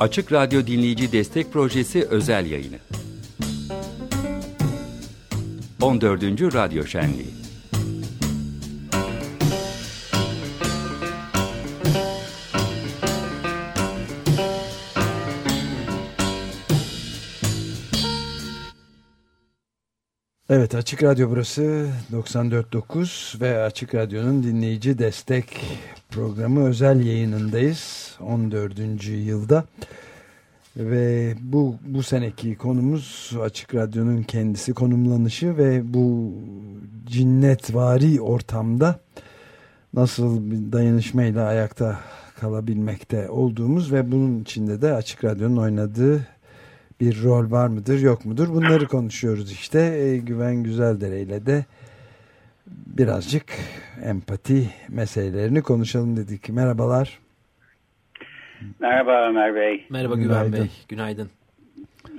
Açık Radyo Dinleyici Destek Projesi özel yayını. 14. Radyo Şenliği Evet Açık Radyo burası 94.9 ve Açık Radyo'nun dinleyici destek programı özel yayınındayız. 14. yılda. Ve bu bu seneki konumuz Açık Radyo'nun kendisi konumlanışı ve bu cinnetvari ortamda nasıl bir dayanışmayla ayakta kalabilmekte olduğumuz ve bunun içinde de Açık Radyo'nun oynadığı bir rol var mıdır yok mudur? Bunları konuşuyoruz işte. E, Güven Güzeldere ile de birazcık empati meselelerini konuşalım dedik. Merhabalar. Merhaba Ömer Bey. Merhaba Güven Bey. Günaydın.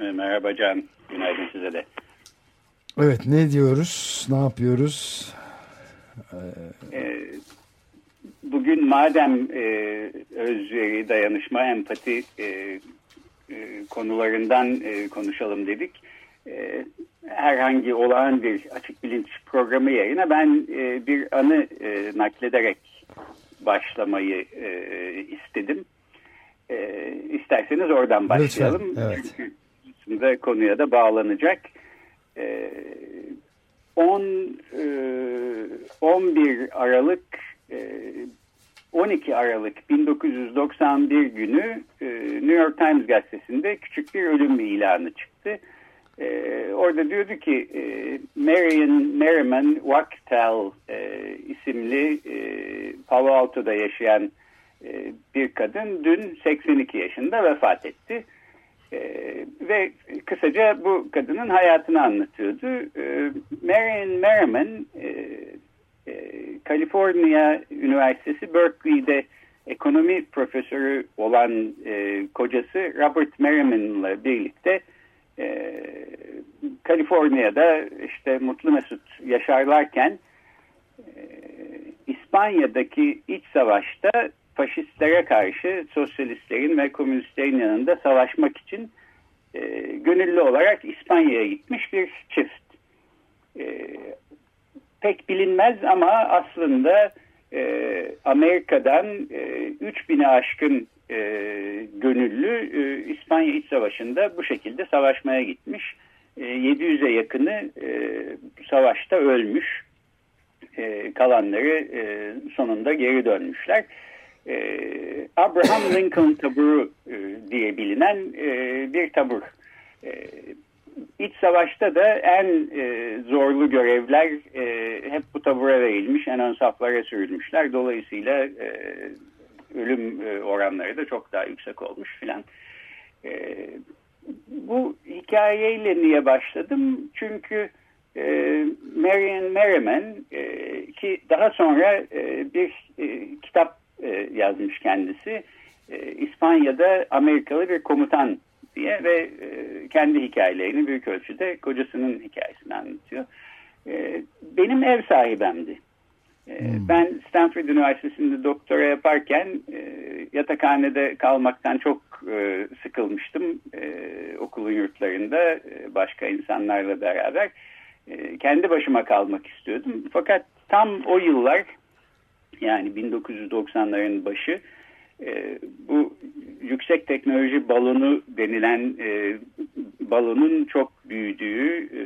E, merhaba Can. Günaydın size de. Evet ne diyoruz? Ne yapıyoruz? Ee, bugün madem e, özveri dayanışma empati e, e, konularından e, konuşalım dedik. E, herhangi olağan bir açık bilinç programı yayına ben bir anı naklederek başlamayı istedim. İsterseniz oradan başlayalım. Lütfen, evet. Çünkü şimdi konuya da bağlanacak. 10 11 Aralık 12 Aralık 1991 günü e, New York Times gazetesinde küçük bir ölüm ilanı çıktı. E, orada diyordu ki e, Marion Merriman Wachtel e, isimli e, Palo Alto'da yaşayan e, bir kadın dün 82 yaşında vefat etti. E, ve kısaca bu kadının hayatını anlatıyordu. E, Marion Merriman e, Kaliforniya Üniversitesi Berkeley'de ekonomi profesörü olan e, kocası Robert Merriman'la birlikte e, Kaliforniya'da işte mutlu mesut yaşarlarken e, İspanya'daki iç savaşta faşistlere karşı sosyalistlerin ve komünistlerin yanında savaşmak için e, gönüllü olarak İspanya'ya gitmiş bir çift. E, pek bilinmez ama aslında e, Amerika'dan e, 3000'e aşkın e, gönüllü e, İspanya İç Savaşı'nda bu şekilde savaşmaya gitmiş. E, 700'e yakını e, savaşta ölmüş. E, kalanları e, sonunda geri dönmüşler. E, Abraham Lincoln taburu e, diye bilinen e, bir tabur. E, İç savaşta da en e, zorlu görevler e, hep bu tabura verilmiş, en ön saflara sürülmüşler. Dolayısıyla e, ölüm e, oranları da çok daha yüksek olmuş filan. E, bu hikayeyle niye başladım? Çünkü e, Marian Merriman e, ki daha sonra e, bir e, kitap e, yazmış kendisi. E, İspanya'da Amerikalı bir komutan diye ve e, kendi hikayelerini büyük ölçüde kocasının hikayesini anlatıyor. E, benim ev sahibemdi. E, hmm. Ben Stanford Üniversitesi'nde doktora yaparken e, yatakhanede kalmaktan çok e, sıkılmıştım e, okulun yurtlarında e, başka insanlarla beraber. E, kendi başıma kalmak istiyordum. Fakat tam o yıllar yani 1990'ların başı e, bu yüksek teknoloji balonu denilen e, balonun çok büyüdüğü e,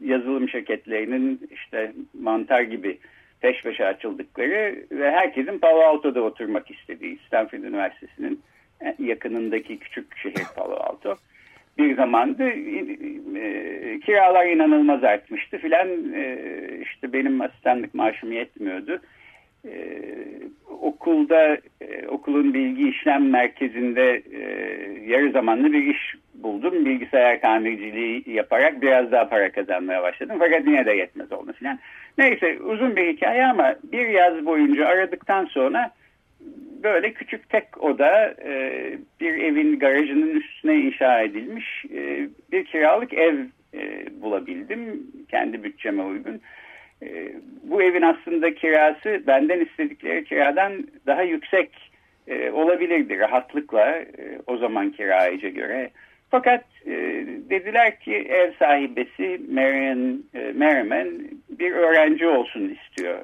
yazılım şirketlerinin işte mantar gibi peş peşe açıldıkları ve herkesin Palo Alto'da oturmak istediği Stanford Üniversitesi'nin yakınındaki küçük şehir Palo Alto. Bir zamandı e, kiralar inanılmaz artmıştı filan e, işte benim asistanlık maaşım yetmiyordu e, okulda okulun bilgi işlem merkezinde e, yarı zamanlı bir iş buldum. Bilgisayar tamirciliği yaparak biraz daha para kazanmaya başladım. Fakat yine de yetmez oldu filan. Neyse uzun bir hikaye ama bir yaz boyunca aradıktan sonra böyle küçük tek oda e, bir evin garajının üstüne inşa edilmiş e, bir kiralık ev e, bulabildim. Kendi bütçeme uygun. E, bu evin aslında kirası benden istedikleri kiradan daha yüksek e, olabilirdi rahatlıkla e, o zaman kirayıca göre. Fakat e, dediler ki ev sahibesi Marian e, Merriman bir öğrenci olsun istiyor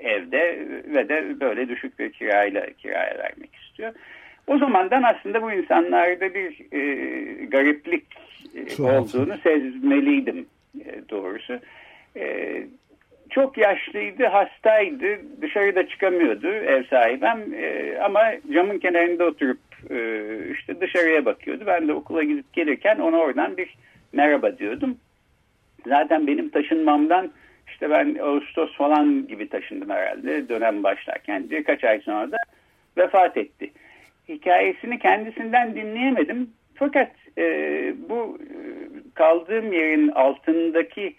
e, evde ve de böyle düşük bir kirayla kiraya vermek istiyor. O zamandan aslında bu insanlarda bir e, gariplik e, olduğunu sezmeliydim e, doğrusu. E, çok yaşlıydı, hastaydı, dışarıda çıkamıyordu ev sahibem e, ama camın kenarında oturup e, işte dışarıya bakıyordu. Ben de okula gidip gelirken ona oradan bir merhaba diyordum. Zaten benim taşınmamdan işte ben Ağustos falan gibi taşındım herhalde dönem başlarken birkaç ay sonra da vefat etti. Hikayesini kendisinden dinleyemedim. Fakat e, bu e, kaldığım yerin altındaki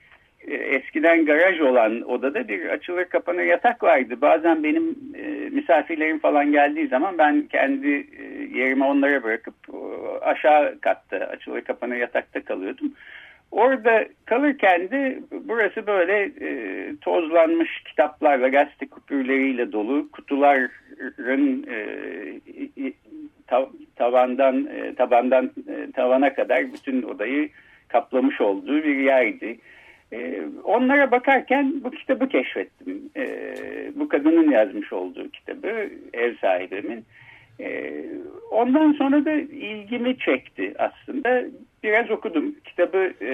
eskiden garaj olan odada bir açılır kapanır yatak vardı. Bazen benim e, misafirlerim falan geldiği zaman ben kendi e, yerime onlara bırakıp e, aşağı katta açılır kapanır yatakta kalıyordum. Orada kalırken de burası böyle e, tozlanmış kitaplarla, gazete kupürleriyle dolu kutuların e, tav, tavandan e, tabandan e, tavana kadar bütün odayı kaplamış olduğu bir yerdi. E, onlara bakarken bu kitabı keşfettim. E, bu kadının yazmış olduğu kitabı, ev sahibimin. E, ondan sonra da ilgimi çekti aslında. Biraz okudum. Kitabı e,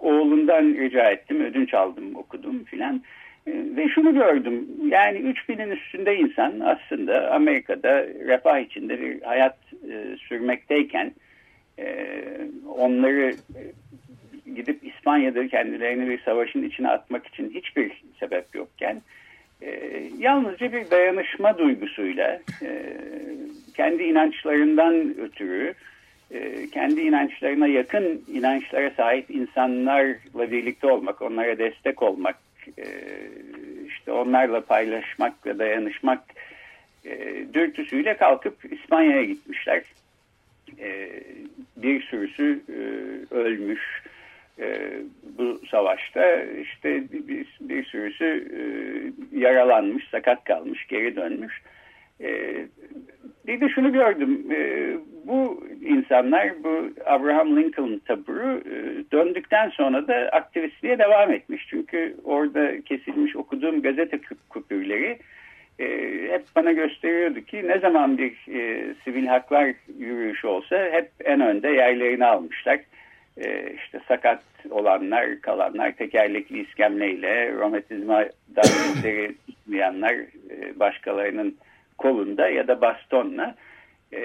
oğlundan rica ettim, ödünç aldım, okudum filan. E, ve şunu gördüm, yani 3000'in üstünde insan aslında Amerika'da refah içinde bir hayat e, sürmekteyken e, onları gidip İspanya'da kendilerini bir savaşın içine atmak için hiçbir sebep yokken e, yalnızca bir dayanışma duygusuyla e, kendi inançlarından ötürü e, kendi inançlarına yakın inançlara sahip insanlarla birlikte olmak, onlara destek olmak, e, işte onlarla paylaşmak ve dayanışmak e, dürtüsüyle kalkıp İspanya'ya gitmişler. E, bir sürüsü e, ölmüş, e, bu savaşta işte bir, bir sürüsü e, yaralanmış, sakat kalmış, geri dönmüş. E, bir de şunu gördüm, e, bu insanlar, bu Abraham Lincoln taburu e, döndükten sonra da aktivistliğe devam etmiş. Çünkü orada kesilmiş okuduğum gazete kupürleri e, hep bana gösteriyordu ki ne zaman bir e, sivil haklar yürüyüşü olsa hep en önde yerlerini almışlar e, işte sakat olanlar, kalanlar tekerlekli iskemleyle, romatizmadan üzeri tutmayanlar e, başkalarının kolunda ya da bastonla e,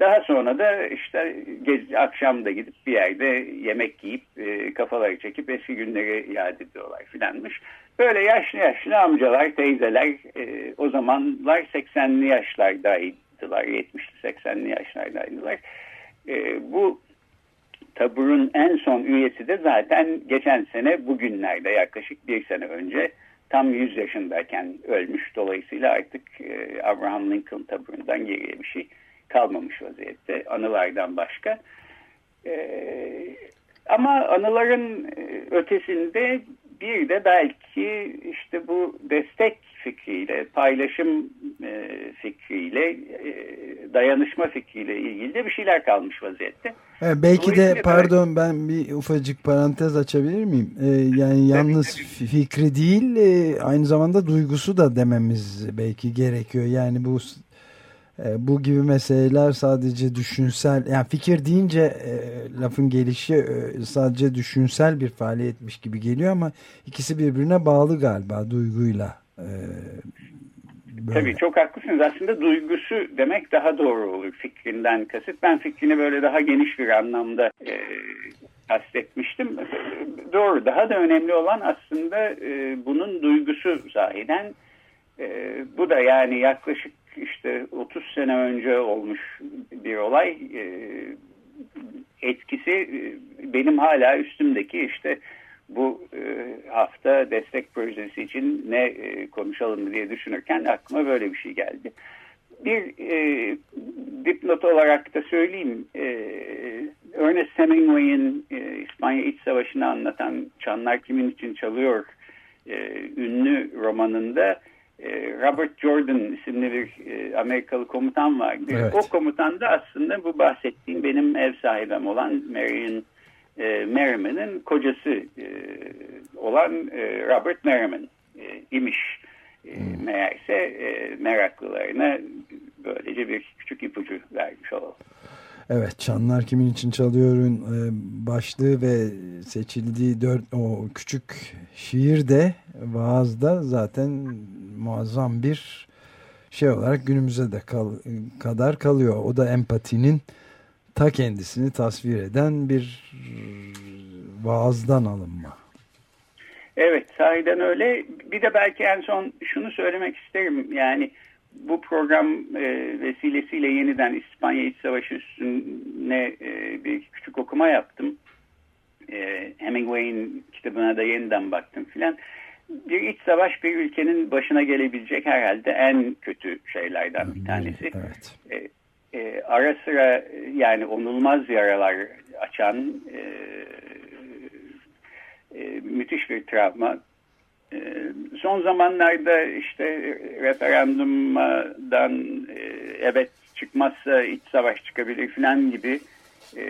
daha sonra da işte gez, akşam da gidip bir yerde yemek yiyip e, kafaları çekip eski günleri yad ediyorlar filanmış. Böyle yaşlı yaşlı amcalar, teyzeler e, o zamanlar 80'li yaşlardaydılar, 70'li 80'li yaşlardaydılar. E, bu taburun en son üyesi de zaten geçen sene bugünlerde yaklaşık bir sene önce tam 100 yaşındayken ölmüş. Dolayısıyla artık e, Abraham Lincoln taburundan geriye bir şey kalmamış vaziyette anılardan başka. E, ama anıların e, ötesinde bir de belki işte bu destek fikriyle, paylaşım e, fikriyle, e, dayanışma fikriyle ilgili de bir şeyler kalmış vaziyette. Evet, belki de pardon ben bir ufacık parantez açabilir miyim? Ee, yani yalnız fikri değil e, aynı zamanda duygusu da dememiz belki gerekiyor. Yani bu bu gibi meseleler sadece düşünsel yani fikir deyince e, lafın gelişi e, sadece düşünsel bir faaliyetmiş gibi geliyor ama ikisi birbirine bağlı galiba duyguyla e. Tabii çok haklısınız. Aslında duygusu demek daha doğru olur fikrinden kasıt. Ben fikrini böyle daha geniş bir anlamda e, kastetmiştim. Doğru. Daha da önemli olan aslında e, bunun duygusu sahiden. E, bu da yani yaklaşık işte 30 sene önce olmuş bir olay. E, etkisi e, benim hala üstümdeki işte bu e, hafta destek projesi için ne e, konuşalım diye düşünürken aklıma böyle bir şey geldi. Bir e, dipnot olarak da söyleyeyim. E, Ernest Hemingway'in e, İspanya İç Savaşı'nı anlatan Çanlar Kimin için Çalıyor e, ünlü romanında Robert Jordan isimli bir Amerikalı komutan vardı. Evet. O komutan da aslında bu bahsettiğim benim ev sahibim olan Marion Merriman'ın kocası olan Robert Merriman imiş. Hmm. Meğerse meraklılarına böylece bir küçük ipucu vermiş olalım. Evet Çanlar Kimin için Çalıyor'un e, başlığı ve seçildiği dört, o küçük şiir de vaazda zaten muazzam bir şey olarak günümüze de kal, kadar kalıyor. O da empatinin ta kendisini tasvir eden bir vaazdan alınma. Evet sahiden öyle. Bir de belki en son şunu söylemek isterim. Yani bu program e, vesilesiyle yeniden İspanya İç Savaşı üstüne e, bir küçük okuma yaptım. E, Hemingway'in kitabına da yeniden baktım filan. Bir iç savaş bir ülkenin başına gelebilecek herhalde en kötü şeylerden bir tanesi. Evet. E, e, ara sıra yani onulmaz yaralar açan e, e, müthiş bir travma son zamanlarda işte referandumdan e, evet çıkmazsa iç savaş çıkabilir falan gibi e,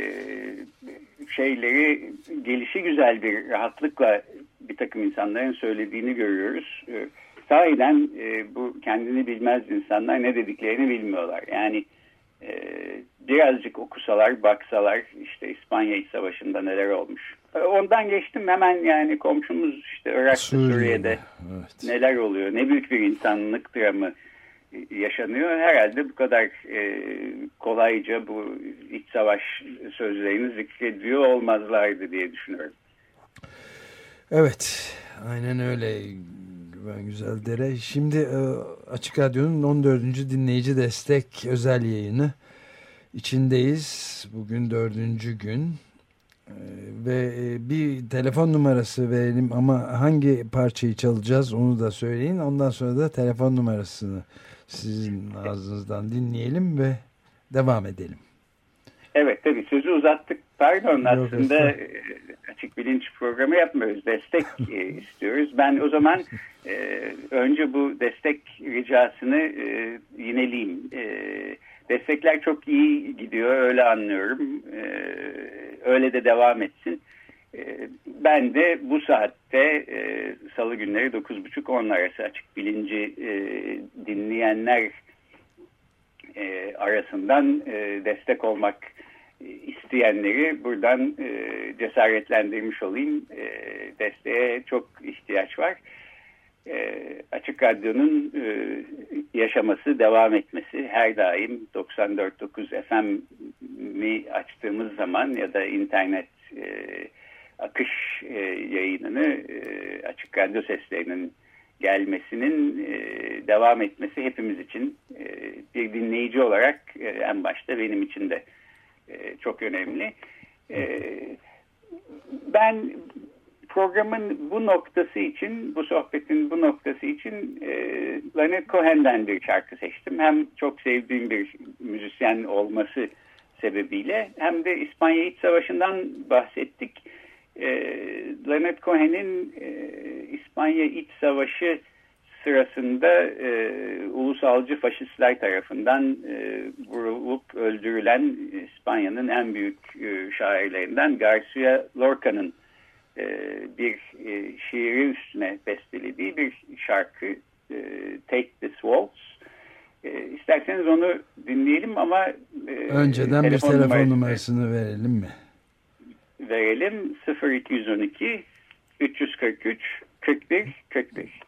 şeyleri gelişi güzel bir rahatlıkla bir takım insanların söylediğini görüyoruz. E, sahiden bu kendini bilmez insanlar ne dediklerini bilmiyorlar. Yani birazcık okusalar, baksalar işte İspanya İç Savaşı'nda neler olmuş Ondan geçtim hemen yani komşumuz işte Irak'ta Suriye'de, Suriye'de evet. neler oluyor. Ne büyük bir insanlık dramı yaşanıyor. Herhalde bu kadar e, kolayca bu iç savaş sözlerini zikrediyor olmazlardı diye düşünüyorum. Evet aynen öyle ben güzel dere. Şimdi e, Açık Radyo'nun 14. dinleyici destek özel yayını içindeyiz. Bugün dördüncü gün. Ee, ve e, bir telefon numarası verelim ama hangi parçayı çalacağız onu da söyleyin. Ondan sonra da telefon numarasını sizin ağzınızdan dinleyelim ve devam edelim. Evet tabii sözü uzattık. Pardon aslında e, açık bilinç programı yapmıyoruz. Destek e, istiyoruz. Ben o zaman önce bu destek ricasını yineleyeyim. Destekler çok iyi gidiyor öyle anlıyorum. Ee, öyle de devam etsin. Ee, ben de bu saatte e, salı günleri 9.30-10 arası açık bilinci e, dinleyenler e, arasından e, destek olmak isteyenleri buradan e, cesaretlendirmiş olayım. E, desteğe çok ihtiyaç var e, Açık Radyo'nun e, yaşaması, devam etmesi her daim 94.9 FM'i açtığımız zaman ya da internet e, akış e, yayınını e, Açık Radyo seslerinin gelmesinin e, devam etmesi hepimiz için e, bir dinleyici olarak e, en başta benim için de e, çok önemli. E, ben programın bu noktası için, bu sohbetin bu noktası için e, Leonard Cohen'den bir şarkı seçtim. Hem çok sevdiğim bir müzisyen olması sebebiyle hem de İspanya İç Savaşı'ndan bahsettik. E, Leonard Cohen'in e, İspanya İç Savaşı sırasında e, ulusalcı faşistler tarafından e, vurulup öldürülen İspanya'nın en büyük e, şairlerinden Garcia Lorca'nın e, bir e, şiiri üstüne bestelediği bir şarkı e, Take This Waltz. E, isterseniz onu dinleyelim ama e, önceden telefon bir telefon numarasını, numarasını verelim mi? Verelim 0212 343 41 41.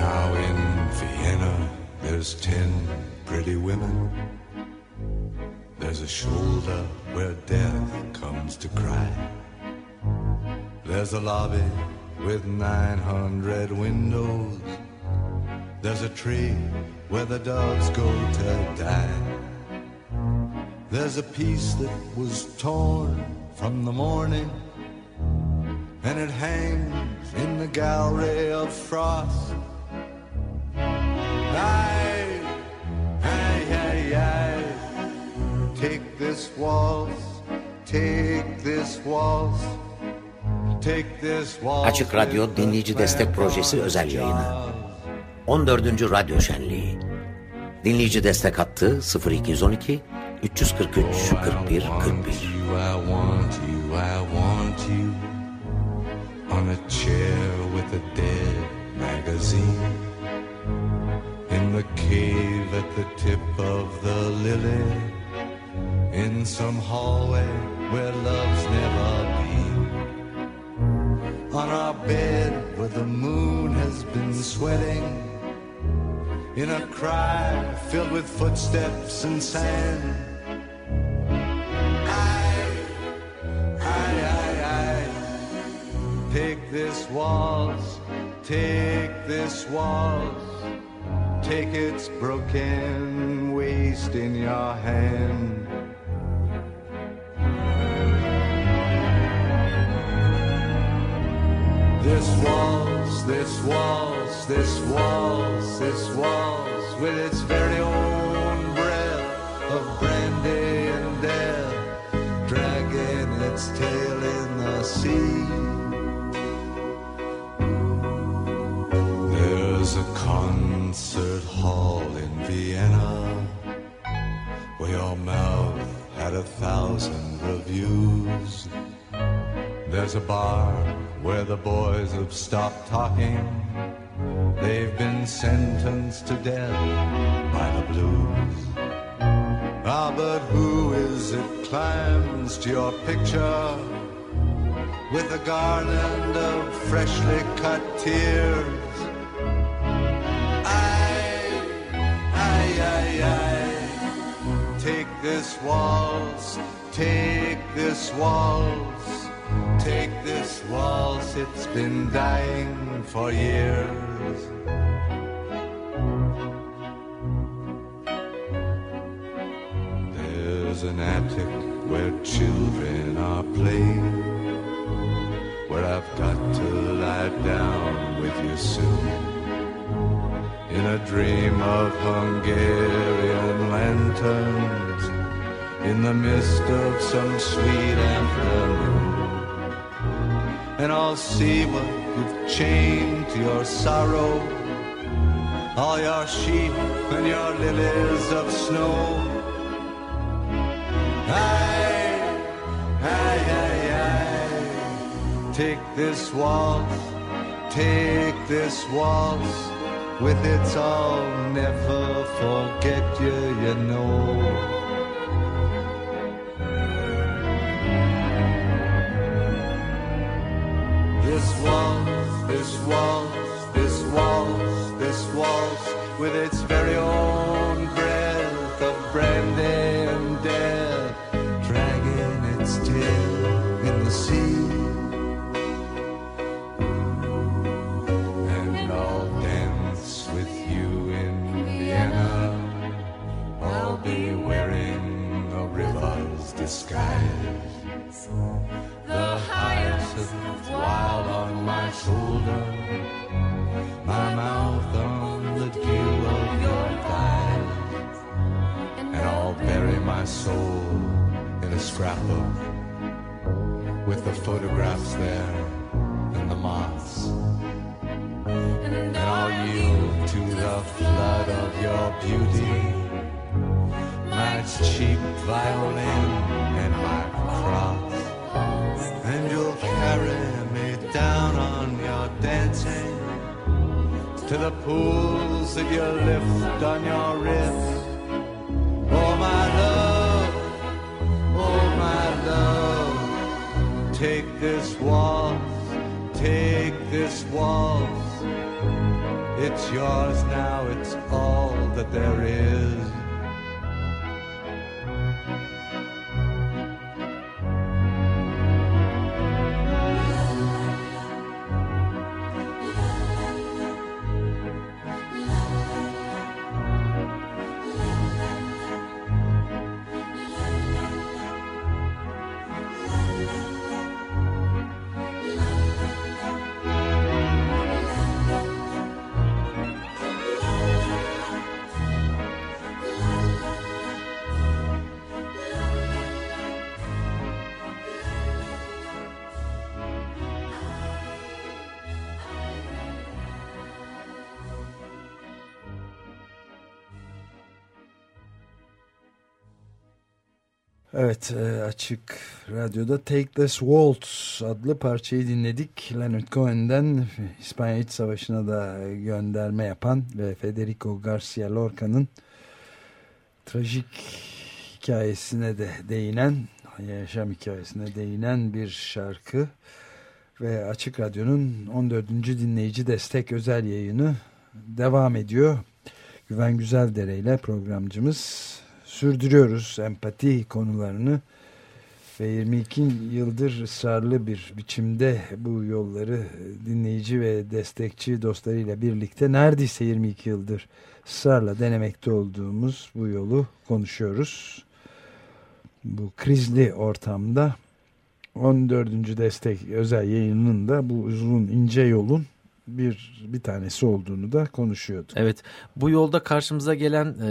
Now in Vienna there's ten pretty women There's a shoulder where death comes to cry. There's a lobby with 900 windows. There's a tree where the dogs go to die. There's a piece that was torn from the morning, and it hangs in the gallery of frost. I, this waltz, take this waltz. Açık Radyo Dinleyici Destek Projesi özel yayını. 14. Radyo Şenliği. Dinleyici destek hattı 0212 343 41 41. On a chair with a dead magazine In the cave at the tip of the lily In some hallway where love's never been On our bed where the moon has been sweating in a cry filled with footsteps and sand. I, I, I, take this waltz, take this waltz, take its broken waist in your hand. This waltz, this waltz, this waltz, this waltz with its very own breath of brandy and death, dragging its tail in the sea. There's a concert hall in Vienna where your mouth had a thousand reviews. There's a bar where the boys have stopped talking. They've been sentenced to death by the blues. Ah, but who is it climbs to your picture with a garland of freshly cut tears? I, I, I, I, take this waltz, take this waltz. Take this waltz, it's been dying for years. There's an attic where children are playing, where I've got to lie down with you soon. In a dream of Hungarian lanterns, in the mist of some sweet afternoon and I'll see what you've chained to your sorrow, all your sheep and your lilies of snow. Aye, aye, aye, aye. Take this waltz, take this waltz, with its I'll never forget you, you know. Waltz, this waltz, this waltz, this waltz, with its very own my soul in a scrapbook with the photographs there and the moths. And I'll yield to the flood of your beauty, my cheap violin and my cross and you'll carry me down on your dancing to the pools that you lift on your wrist. Take this waltz, take this waltz. It's yours now, it's all that there is. Evet e, açık radyoda Take This Waltz adlı parçayı dinledik. Leonard Cohen'den İspanya İç Savaşı'na da gönderme yapan ve Federico Garcia Lorca'nın trajik hikayesine de değinen, yaşam hikayesine değinen bir şarkı ve Açık Radyo'nun 14. dinleyici destek özel yayını devam ediyor. Güven Güzeldere ile programcımız sürdürüyoruz empati konularını ve 22 yıldır ısrarlı bir biçimde bu yolları dinleyici ve destekçi dostlarıyla birlikte neredeyse 22 yıldır ısrarla denemekte olduğumuz bu yolu konuşuyoruz. Bu krizli ortamda 14. destek özel yayınının da bu uzun ince yolun bir bir tanesi olduğunu da konuşuyorduk. Evet bu yolda karşımıza gelen e,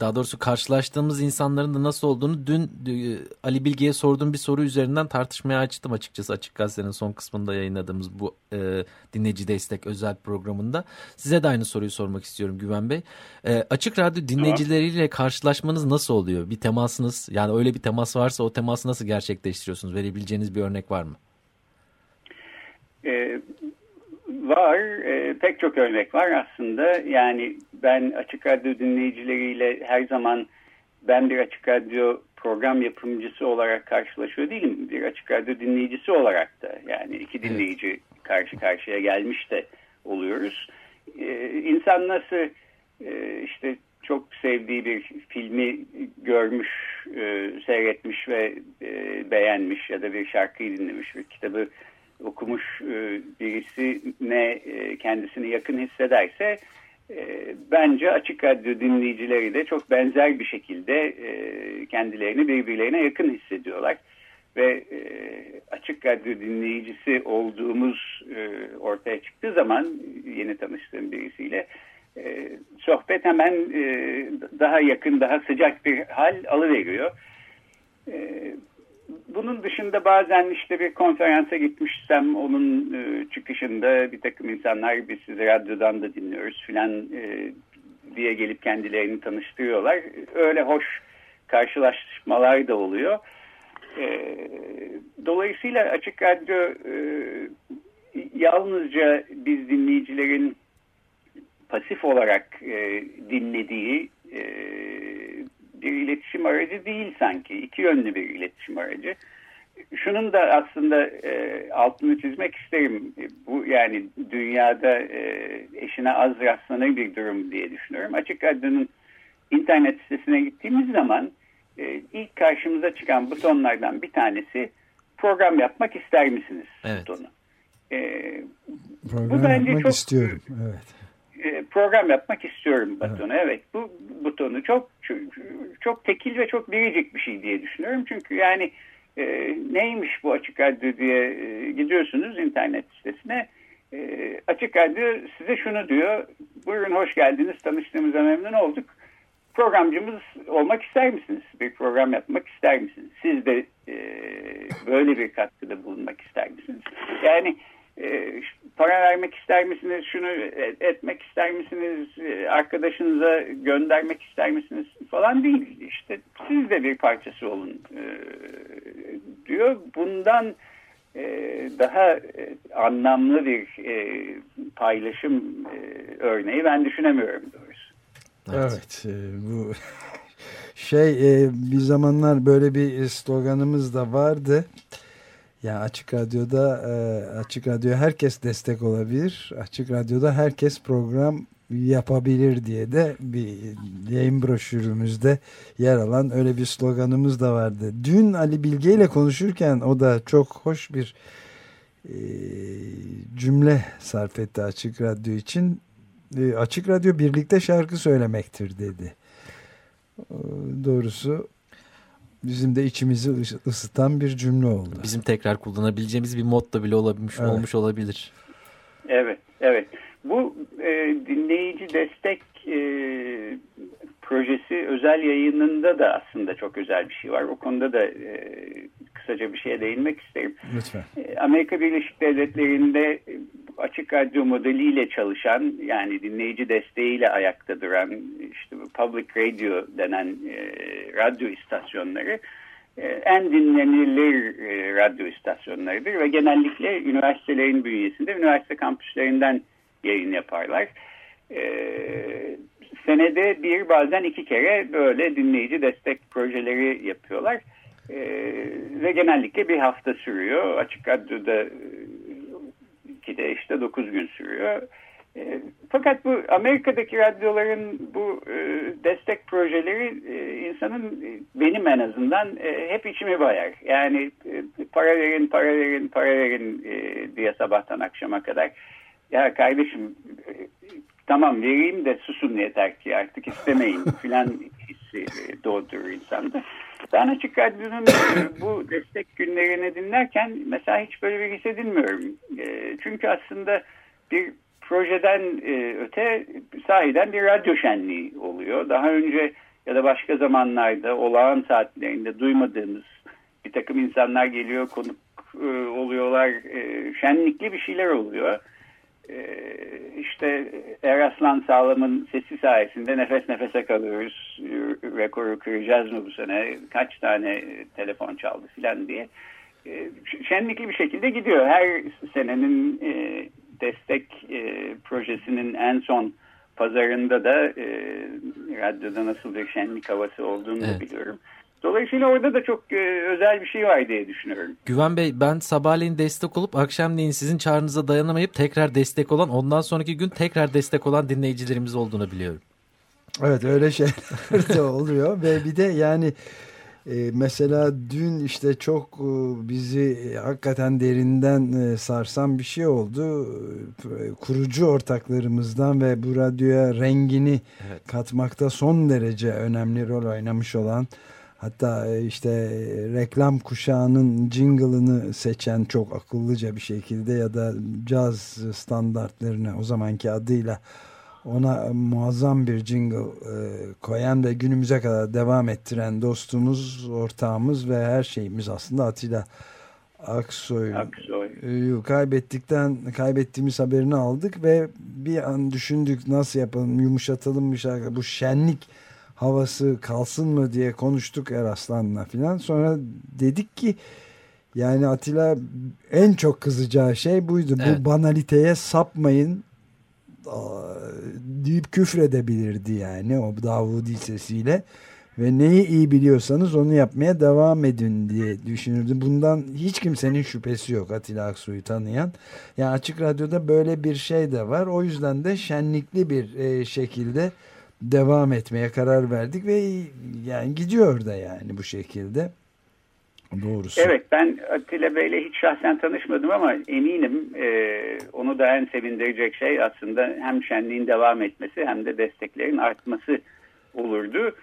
daha doğrusu karşılaştığımız insanların da nasıl olduğunu dün e, Ali Bilge'ye sorduğum bir soru üzerinden tartışmaya açtım açıkçası Açık Gazete'nin son kısmında yayınladığımız bu e, dinleyici destek özel programında. Size de aynı soruyu sormak istiyorum Güven Bey. E, açık Radyo dinleyicileriyle karşılaşmanız nasıl oluyor? Bir temasınız yani öyle bir temas varsa o teması nasıl gerçekleştiriyorsunuz? Verebileceğiniz bir örnek var mı? Var. E, pek çok örnek var aslında. Yani ben Açık Radyo dinleyicileriyle her zaman ben bir Açık Radyo program yapımcısı olarak karşılaşıyor değilim. Bir Açık Radyo dinleyicisi olarak da yani iki dinleyici karşı karşıya gelmiş de oluyoruz. E, insan nasıl e, işte çok sevdiği bir filmi görmüş, e, seyretmiş ve e, beğenmiş ya da bir şarkıyı dinlemiş, bir kitabı okumuş e, birisine e, kendisini yakın hissederse e, bence açık radyo dinleyicileri de çok benzer bir şekilde kendilerini birbirlerine yakın hissediyorlar. Ve açık radyo dinleyicisi olduğumuz ortaya çıktığı zaman yeni tanıştığım birisiyle sohbet hemen daha yakın, daha sıcak bir hal alıveriyor bunun dışında bazen işte bir konferansa gitmişsem onun e, çıkışında bir takım insanlar biz sizi radyodan da dinliyoruz filan e, diye gelip kendilerini tanıştırıyorlar. Öyle hoş karşılaşmalar da oluyor. E, dolayısıyla Açık Radyo e, yalnızca biz dinleyicilerin pasif olarak e, dinlediği e, bir iletişim aracı değil sanki. iki yönlü bir iletişim aracı. Şunun da aslında e, altını çizmek isterim. Bu yani dünyada e, eşine az rastlanır bir durum diye düşünüyorum. Açık Radyo'nun internet sitesine gittiğimiz zaman e, ilk karşımıza çıkan butonlardan bir tanesi program yapmak ister misiniz evet. butonu. E, program bu bence yapmak çok, istiyorum. Evet. E, program yapmak istiyorum butonu. Evet. evet bu butonu çok, çok tekil ve çok biricik bir şey diye düşünüyorum. Çünkü yani e, neymiş bu açık radyo diye e, gidiyorsunuz internet sitesine. E, açık radyo size şunu diyor. Buyurun hoş geldiniz tanıştığımıza memnun olduk. Programcımız olmak ister misiniz? Bir program yapmak ister misiniz? Siz de e, böyle bir katkıda bulunmak ister misiniz? Yani e, para vermek ister misiniz, şunu etmek ister misiniz, e, arkadaşınıza göndermek ister misiniz falan değil. İşte siz de bir parçası olun e, diyor. Bundan daha anlamlı bir paylaşım örneği ben düşünemiyorum doğrusu. Evet bu şey bir zamanlar böyle bir sloganımız da vardı. Yani Açık Radyo'da e, Açık Radyo herkes destek olabilir. Açık Radyo'da herkes program yapabilir diye de bir yayın broşürümüzde yer alan öyle bir sloganımız da vardı. Dün Ali Bilge ile konuşurken o da çok hoş bir e, cümle sarf etti Açık Radyo için. E, Açık Radyo birlikte şarkı söylemektir dedi. Doğrusu bizim de içimizi ısıtan bir cümle oldu. Bizim tekrar kullanabileceğimiz bir modda bile olabilmiş, evet. olmuş olabilir. Evet, evet. Bu e, dinleyici destek e, projesi özel yayınında da aslında çok özel bir şey var. O konuda da e, kısaca bir şeye değinmek isterim. Lütfen. E, Amerika Birleşik Devletleri'nde açık radyo modeliyle çalışan yani dinleyici desteğiyle ayakta duran işte public radio denen e, radyo istasyonları e, en dinlenilir e, radyo istasyonlarıdır ve genellikle üniversitelerin bünyesinde üniversite kampüslerinden yayın yaparlar. E, senede bir bazen iki kere böyle dinleyici destek projeleri yapıyorlar. E, ve genellikle bir hafta sürüyor. Açık Radyo'da ki de işte dokuz gün sürüyor. E, fakat bu Amerika'daki radyoların bu e, destek projeleri e, insanın benim en azından hep içimi bayar. Yani para verin, para verin, para verin diye sabahtan akşama kadar. Ya kardeşim tamam vereyim de susun yeter ki artık istemeyin filan hissi doğdurur insanda. Ben Açık Radyo'nun bu destek günlerini dinlerken mesela hiç böyle bir hissedilmiyorum. Çünkü aslında bir projeden e, öte sahiden bir radyo şenliği oluyor. Daha önce ya da başka zamanlarda olağan saatlerinde duymadığımız bir takım insanlar geliyor, konuk e, oluyorlar, e, şenlikli bir şeyler oluyor. E, işte Eraslan Sağlam'ın sesi sayesinde nefes nefese kalıyoruz, rekoru kıracağız mı bu sene, kaç tane telefon çaldı filan diye. E, şenlikli bir şekilde gidiyor. Her senenin e, destek e, projesinin en son pazarında da e, radyoda nasıl bir şenlik havası olduğunu evet. biliyorum. Dolayısıyla orada da çok e, özel bir şey var diye düşünüyorum. Güven Bey ben sabahleyin destek olup akşamleyin sizin çağrınıza dayanamayıp tekrar destek olan ondan sonraki gün tekrar destek olan dinleyicilerimiz olduğunu biliyorum. Evet öyle şeyler de oluyor ve bir de yani e, mesela dün işte çok e, bizi hakikaten derinden e, sarsan bir şey oldu. E, kurucu ortaklarımızdan ve bu radyoya rengini evet. katmakta son derece önemli rol oynamış olan hatta e, işte reklam kuşağının jingle'ını seçen çok akıllıca bir şekilde ya da caz standartlarını o zamanki adıyla ona muazzam bir jingle e, koyan ve günümüze kadar devam ettiren dostumuz, ortağımız ve her şeyimiz aslında Atilla Aksoy. Aksoy. kaybettikten kaybettiğimiz haberini aldık ve bir an düşündük nasıl yapalım yumuşatalım bir şarkı bu şenlik havası kalsın mı diye konuştuk Eraslan'la filan sonra dedik ki yani Atilla en çok kızacağı şey buydu evet. bu banaliteye sapmayın deyip küfredebilirdi yani o Davudi sesiyle ve neyi iyi biliyorsanız onu yapmaya devam edin diye düşünürdü. Bundan hiç kimsenin şüphesi yok Atilla Aksu'yu tanıyan. Yani Açık Radyo'da böyle bir şey de var. O yüzden de şenlikli bir e, şekilde devam etmeye karar verdik ve yani gidiyor da yani bu şekilde. Doğrusu. Evet ben Atilla Bey'le hiç şahsen tanışmadım ama eminim e, onu da en sevindirecek şey aslında hem şenliğin devam etmesi hem de desteklerin artması olurdu.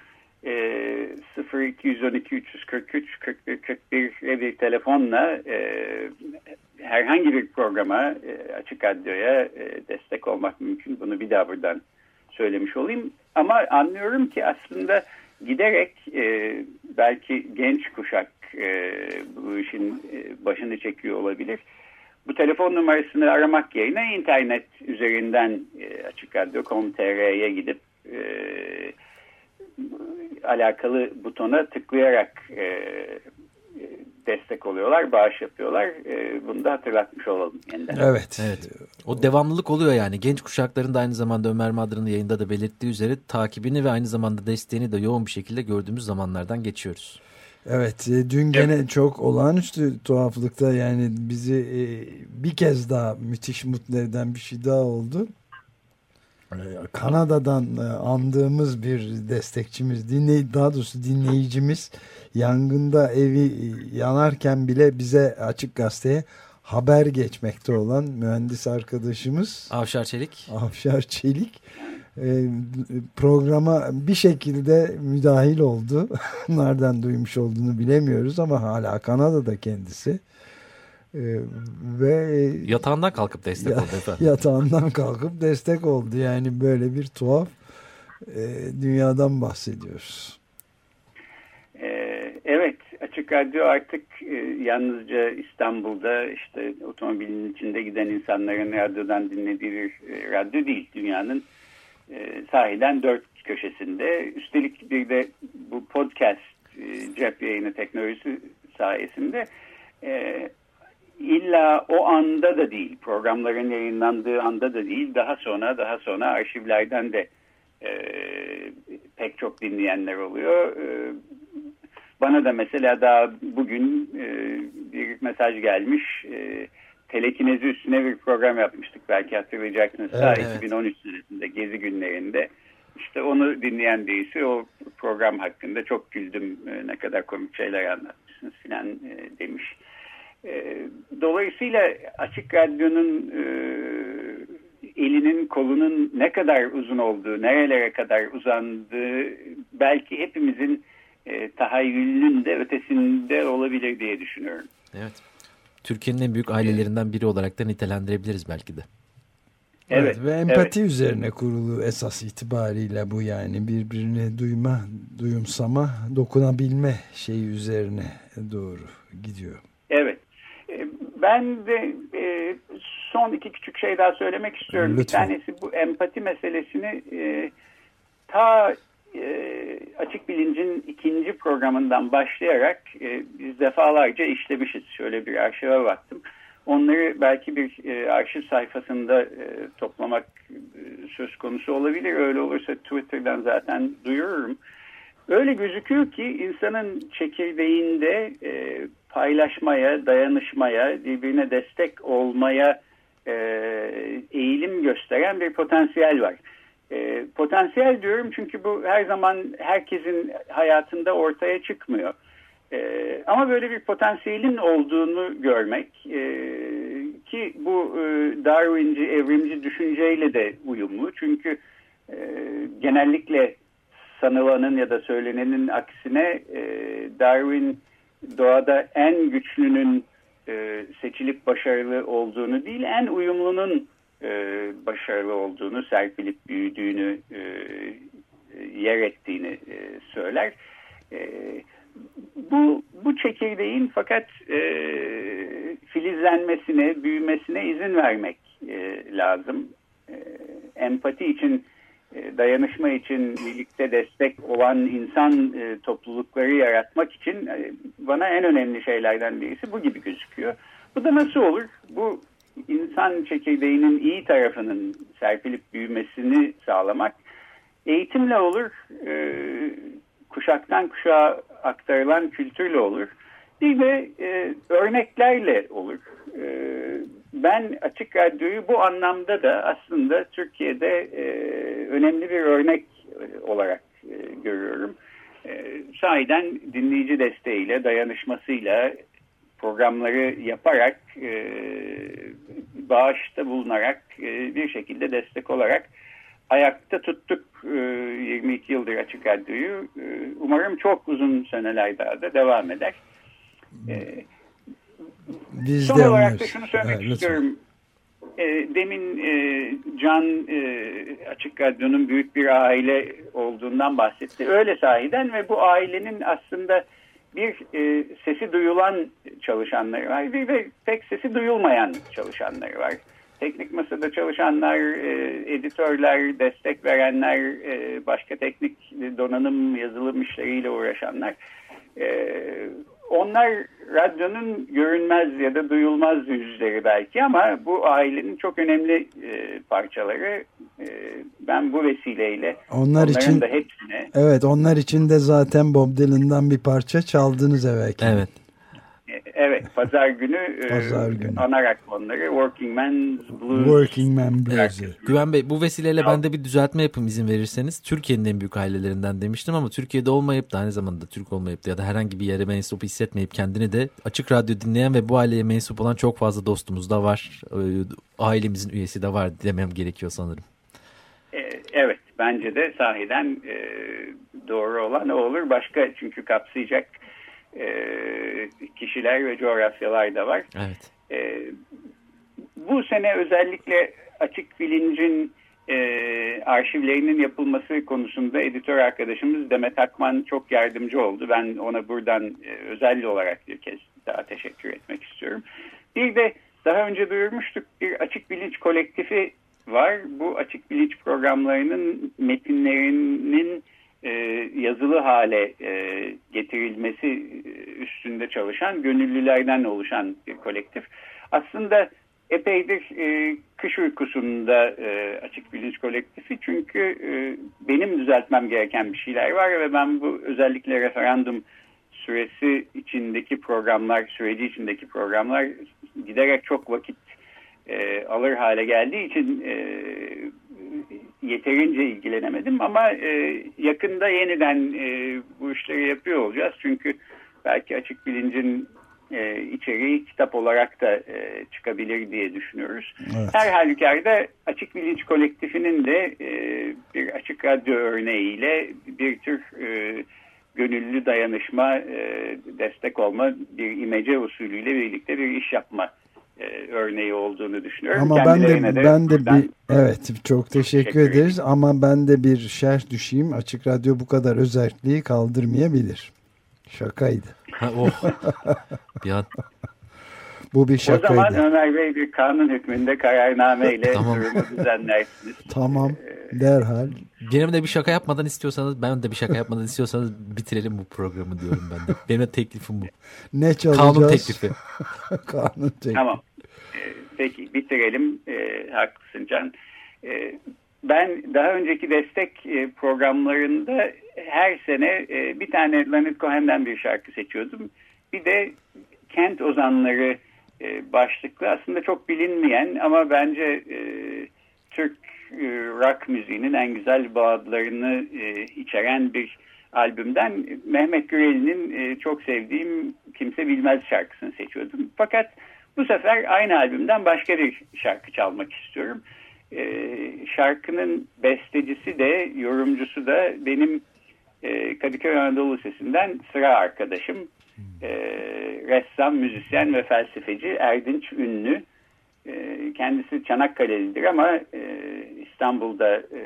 E, 0212 343 41 41 bir telefonla e, herhangi bir programa e, Açık Radyo'ya e, destek olmak mümkün. Bunu bir daha buradan söylemiş olayım. Ama anlıyorum ki aslında giderek e, belki genç kuşak e, bu işin e, başını çekiyor olabilir. Bu telefon numarasını aramak yerine internet üzerinden e, Açık Radyo.com.tr'ye gidip e, alakalı butona tıklayarak e, destek oluyorlar, bağış yapıyorlar. E, bunu da hatırlatmış olalım yeniden. Evet. evet. O devamlılık oluyor yani. Genç kuşakların da aynı zamanda Ömer Madra'nın yayında da belirttiği üzere takibini ve aynı zamanda desteğini de yoğun bir şekilde gördüğümüz zamanlardan geçiyoruz. Evet e, dün gene evet. çok olağanüstü tuhaflıkta yani bizi e, bir kez daha müthiş mutlu eden bir şey daha oldu. E, Kanada'dan andığımız bir destekçimiz, dinley daha doğrusu dinleyicimiz yangında evi yanarken bile bize açık gazeteye haber geçmekte olan mühendis arkadaşımız Avşar Çelik. Avşar Çelik e, programa bir şekilde müdahil oldu. Nereden duymuş olduğunu bilemiyoruz ama hala Kanada'da kendisi. E, ve yatağından kalkıp destek ya, oldu efendim. Yatağından kalkıp destek oldu. Yani böyle bir tuhaf e, dünyadan bahsediyoruz. Evet, Açık Radyo artık e, yalnızca İstanbul'da işte otomobilin içinde giden insanların radyodan dinlediği bir e, radyo değil. Dünyanın e, sahiden dört köşesinde. Üstelik bir de bu podcast e, cep yayını teknolojisi sayesinde e, illa o anda da değil programların yayınlandığı anda da değil daha sonra daha sonra arşivlerden de e, pek çok dinleyenler oluyor. E, bana da mesela daha bugün e, bir mesaj gelmiş. E, telekinezi üstüne bir program yapmıştık belki hatırlayacaksınız. Evet, Ta 2013 senesinde Gezi günlerinde. İşte onu dinleyen birisi o program hakkında çok güldüm e, ne kadar komik şeyler anlatmışsınız filan e, demiş. E, dolayısıyla Açık Radyo'nun e, elinin kolunun ne kadar uzun olduğu, nerelere kadar uzandığı belki hepimizin e, tahayyülünün de ötesinde olabilir diye düşünüyorum. Evet. Türkiye'nin en büyük ailelerinden biri olarak da nitelendirebiliriz belki de. Evet, evet ve empati evet. üzerine kurulu esas itibariyle bu yani birbirini duyma, duyumsama, dokunabilme şeyi üzerine doğru gidiyor. Evet. Ben de e, son iki küçük şey daha söylemek istiyorum. Lütfen. Bir tanesi bu empati meselesini e, ta e, açık bilincin ikinci programından başlayarak e, biz defalarca işlemişiz. Şöyle bir arşive baktım. Onları belki bir e, arşiv sayfasında e, toplamak e, söz konusu olabilir. Öyle olursa Twitter'dan zaten duyururum. Öyle gözüküyor ki insanın çekirdeğinde e, paylaşmaya, dayanışmaya, birbirine destek olmaya e, eğilim gösteren bir potansiyel var. E, potansiyel diyorum çünkü bu her zaman herkesin hayatında ortaya çıkmıyor. E, ama böyle bir potansiyelin olduğunu görmek e, ki bu e, Darwinci, evrimci düşünceyle de uyumlu. Çünkü e, genellikle sanılanın ya da söylenenin aksine e, Darwin doğada en güçlünün e, seçilip başarılı olduğunu değil en uyumlunun e, başarılı olduğunu, serpilip büyüdüğünü, e, yer ettiğini e, söyler. E, bu, bu çekirdeğin fakat e, filizlenmesine, büyümesine izin vermek e, lazım. E, empati için, e, dayanışma için birlikte destek olan insan e, toplulukları yaratmak için e, bana en önemli şeylerden birisi bu gibi gözüküyor. Bu da nasıl olur? Bu insan çekirdeğinin iyi tarafının serpilip büyümesini sağlamak eğitimle olur, e, kuşaktan kuşağa aktarılan kültürle olur. Bir de e, örneklerle olur. E, ben Açık Radyo'yu bu anlamda da aslında Türkiye'de e, önemli bir örnek olarak e, görüyorum. Sahiden dinleyici desteğiyle, dayanışmasıyla, programları yaparak, e, bağışta bulunarak, e, bir şekilde destek olarak ayakta tuttuk e, 22 yıldır Açık Radyo'yu. E, umarım çok uzun seneler daha da devam eder. E, Biz son olarak da şunu söylemek evet, istiyorum. E, demin e, Can e, Açık Radyo'nun büyük bir aile olduğundan bahsetti. Öyle sahiden ve bu ailenin aslında bir e, sesi duyulan çalışanları var bir de pek sesi duyulmayan çalışanları var. Teknik masada çalışanlar, e, editörler, destek verenler, e, başka teknik donanım, yazılım işleriyle uğraşanlar. E, onlar radyonun görünmez ya da duyulmaz yüzleri belki ama bu ailenin çok önemli e, parçaları. E, ben bu vesileyle onlar için da hepsine... Evet onlar için de zaten Bob Dylan'dan bir parça çaldınız evvelki. Evet. Evet, pazar günü, e, pazar günü. anarak onları Working Man's Blues. Working Man Blues. Evet. Güven Bey bu vesileyle ya. ben de bir düzeltme yapım izin verirseniz. Türkiye'nin en büyük ailelerinden demiştim ama Türkiye'de olmayıp da aynı zamanda Türk olmayıp da ya da herhangi bir yere mensup hissetmeyip kendini de açık radyo dinleyen ve bu aileye mensup olan çok fazla dostumuz da var. E, ailemizin üyesi de var demem gerekiyor sanırım. E, evet bence de sahiden doğru olan o olur. Başka çünkü kapsayacak e, kişiler ve coğrafyalar da var. Evet. E, bu sene özellikle açık bilincin e, arşivlerinin yapılması konusunda editör arkadaşımız Demet Akman çok yardımcı oldu. Ben ona buradan e, özel olarak bir kez daha teşekkür etmek istiyorum. Bir de daha önce duyurmuştuk bir açık bilinç kolektifi var. Bu açık bilinç programlarının metinlerinin e, yazılı hale e, getirilmesi üstünde çalışan gönüllülerden oluşan bir kolektif. Aslında epeydir e, kış uykusunda e, açık bilinç kolektifi çünkü e, benim düzeltmem gereken bir şeyler var ve ben bu özellikle referandum süresi içindeki programlar, süreci içindeki programlar giderek çok vakit e, alır hale geldiği için e, yeterince ilgilenemedim ama e, yakında yeniden e, bu işleri yapıyor olacağız. Çünkü belki açık bilincin e, içeriği kitap olarak da e, çıkabilir diye düşünüyoruz. Evet. Her halükarda Açık Bilinç Kolektifinin de e, bir açık radyo örneğiyle bir tür e, gönüllü dayanışma, e, destek olma, bir imece usulüyle birlikte bir iş yapma e, örneği olduğunu düşünüyorum. Ama ben de, de ben de bir evet çok teşekkür, teşekkür ederiz ederim. ama ben de bir şerh düşeyim. Açık Radyo bu kadar özelliği kaldırmayabilir. Şakaydı. Ha, oh. bir an bu bir şakaydı. O zaman Ömer Bey bir kanun hükmünde kararnameyle tamam. durumu düzenlersiniz. tamam derhal. Benim de bir şaka yapmadan istiyorsanız ben de bir şaka yapmadan istiyorsanız bitirelim bu programı diyorum ben de. Benim de teklifim bu. Ne çalacağız? Kanun teklifi. kanun teklifi. Tamam. Ee, peki bitirelim. Ee, haklısın Can. Ee, ben daha önceki destek e, programlarında her sene e, bir tane Leonard Cohen'den bir şarkı seçiyordum. Bir de kent ozanları e, başlıklı aslında çok bilinmeyen ama bence e, Türk e, rock müziğinin en güzel bağlarını e, içeren bir albümden Mehmet Gürel'in e, çok sevdiğim Kimse Bilmez şarkısını seçiyordum. Fakat bu sefer aynı albümden başka bir şarkı çalmak istiyorum. E, şarkının bestecisi de yorumcusu da benim e, Kadıköy Anadolu Lisesi'nden sıra arkadaşım e, ressam, müzisyen ve felsefeci Erdinç Ünlü. E, kendisi Çanakkale'lidir ama e, İstanbul'da e,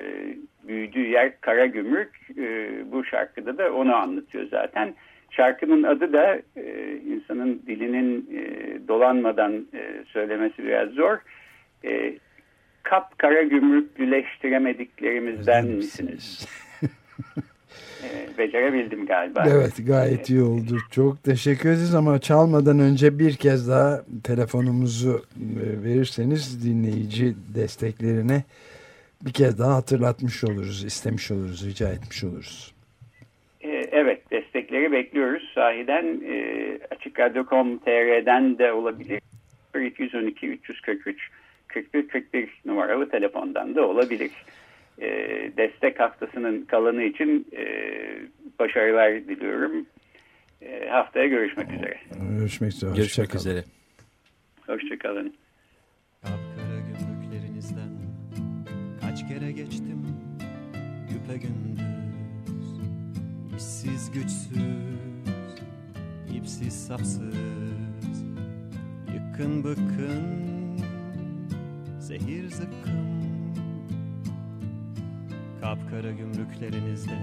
büyüdüğü yer Karagümrük. E, bu şarkıda da onu anlatıyor zaten. Şarkının adı da e, insanın dilinin e, dolanmadan e, söylemesi biraz zor. E, Kap kara gümrüklüleştiremediklerimizden misiniz? e, becerebildim galiba. Evet gayet iyi oldu. Çok teşekkür ederiz ama çalmadan önce bir kez daha telefonumuzu e, verirseniz dinleyici desteklerine bir kez daha hatırlatmış oluruz, istemiş oluruz, rica etmiş oluruz. E, evet destekleri bekliyoruz. Sahiden e, açıkradyo.com.tr'den de olabilir. 212 343 41 41 numaralı telefondan da olabilir e, destek haftasının kalanı için e, başarılar diliyorum. E, haftaya görüşmek üzere. Görüşmek üzere. Görüşmek Hoşça üzere. Hoşçakalın. Kapkara gümrüklerinizden kaç kere geçtim güpe gündüz işsiz güçsüz ipsiz sapsız yıkın bıkkın zehir zıkkın Kapkara gümrüklerinizde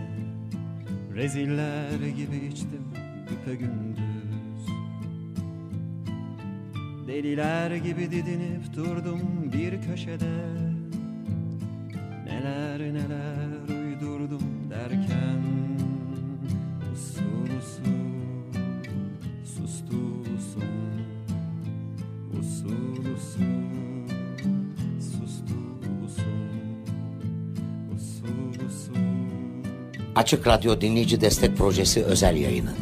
Reziller gibi içtim güpe gündüz. Deliler gibi didinip durdum bir köşede. Neler neler Açık Radyo Dinleyici Destek Projesi özel yayını.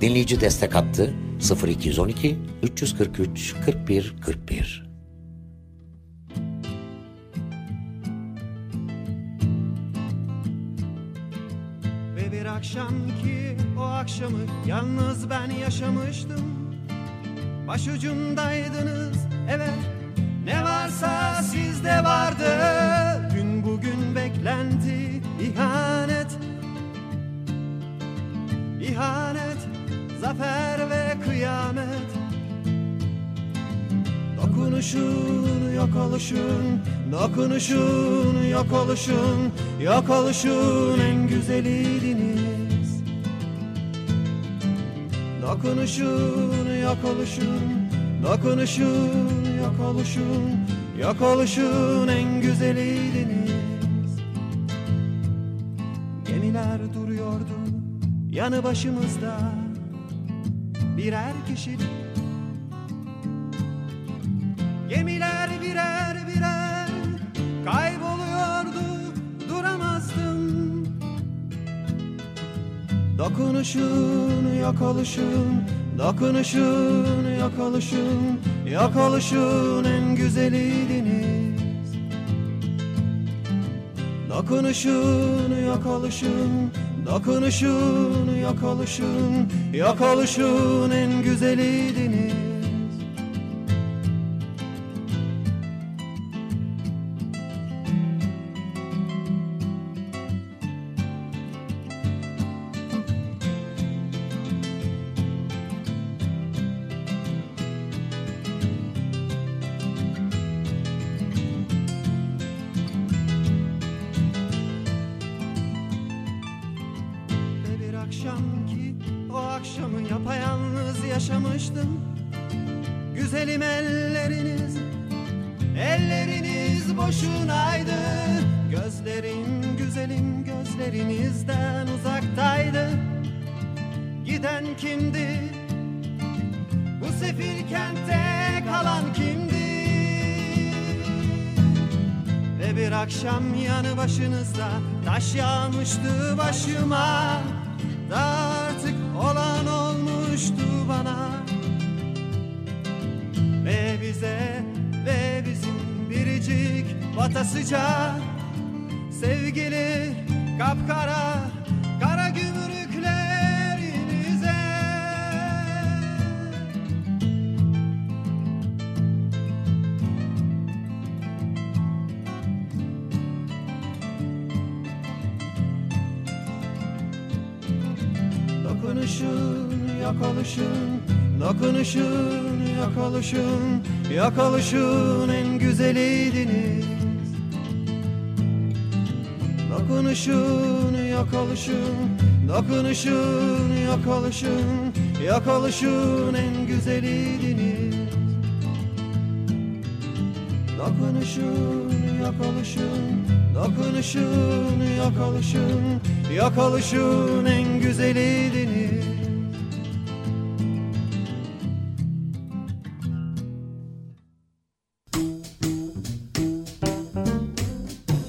Dinleyici destek hattı 0212 343 41 41. Ve bir akşam ki o akşamı yalnız ben yaşamıştım. Başucumdaydınız evet ne varsa sizde vardı. Gün bugün beklenti ihanet ihanet, zafer ve kıyamet Dokunuşun, yok oluşun, dokunuşun, yok oluşun, yok oluşun en güzeliydiniz. Dokunuşun, yok oluşun, dokunuşun, yok oluşun, yok oluşun en güzeliydiniz. Gemiler duruyordu yanı başımızda birer kişilik Gemiler birer birer kayboluyordu duramazdım. Dokunuşun yok oluşun Dokunuşun yok oluşun Yok oluşun en güzeliydiniz Dokunuşun yok oluşun Dokunuşun Yok oluşun en güzeliydiniz yağmıştı başıma. Da artık olan olmuştu bana. Ve bize ve bizim biricik batasıca Sevgili kapkara Yok oluşun Yok oluşun en güzeliydiniz Dokunuşun yok oluşun Yok oluşun en güzeliydiniz Dokunuşun yok oluşun Yok oluşun en güzeliydiniz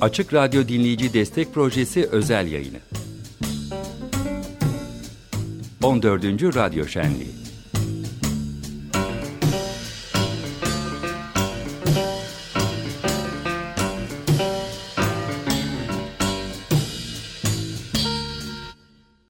Açık Radyo Dinleyici Destek Projesi özel yayını. 14. Radyo Şenliği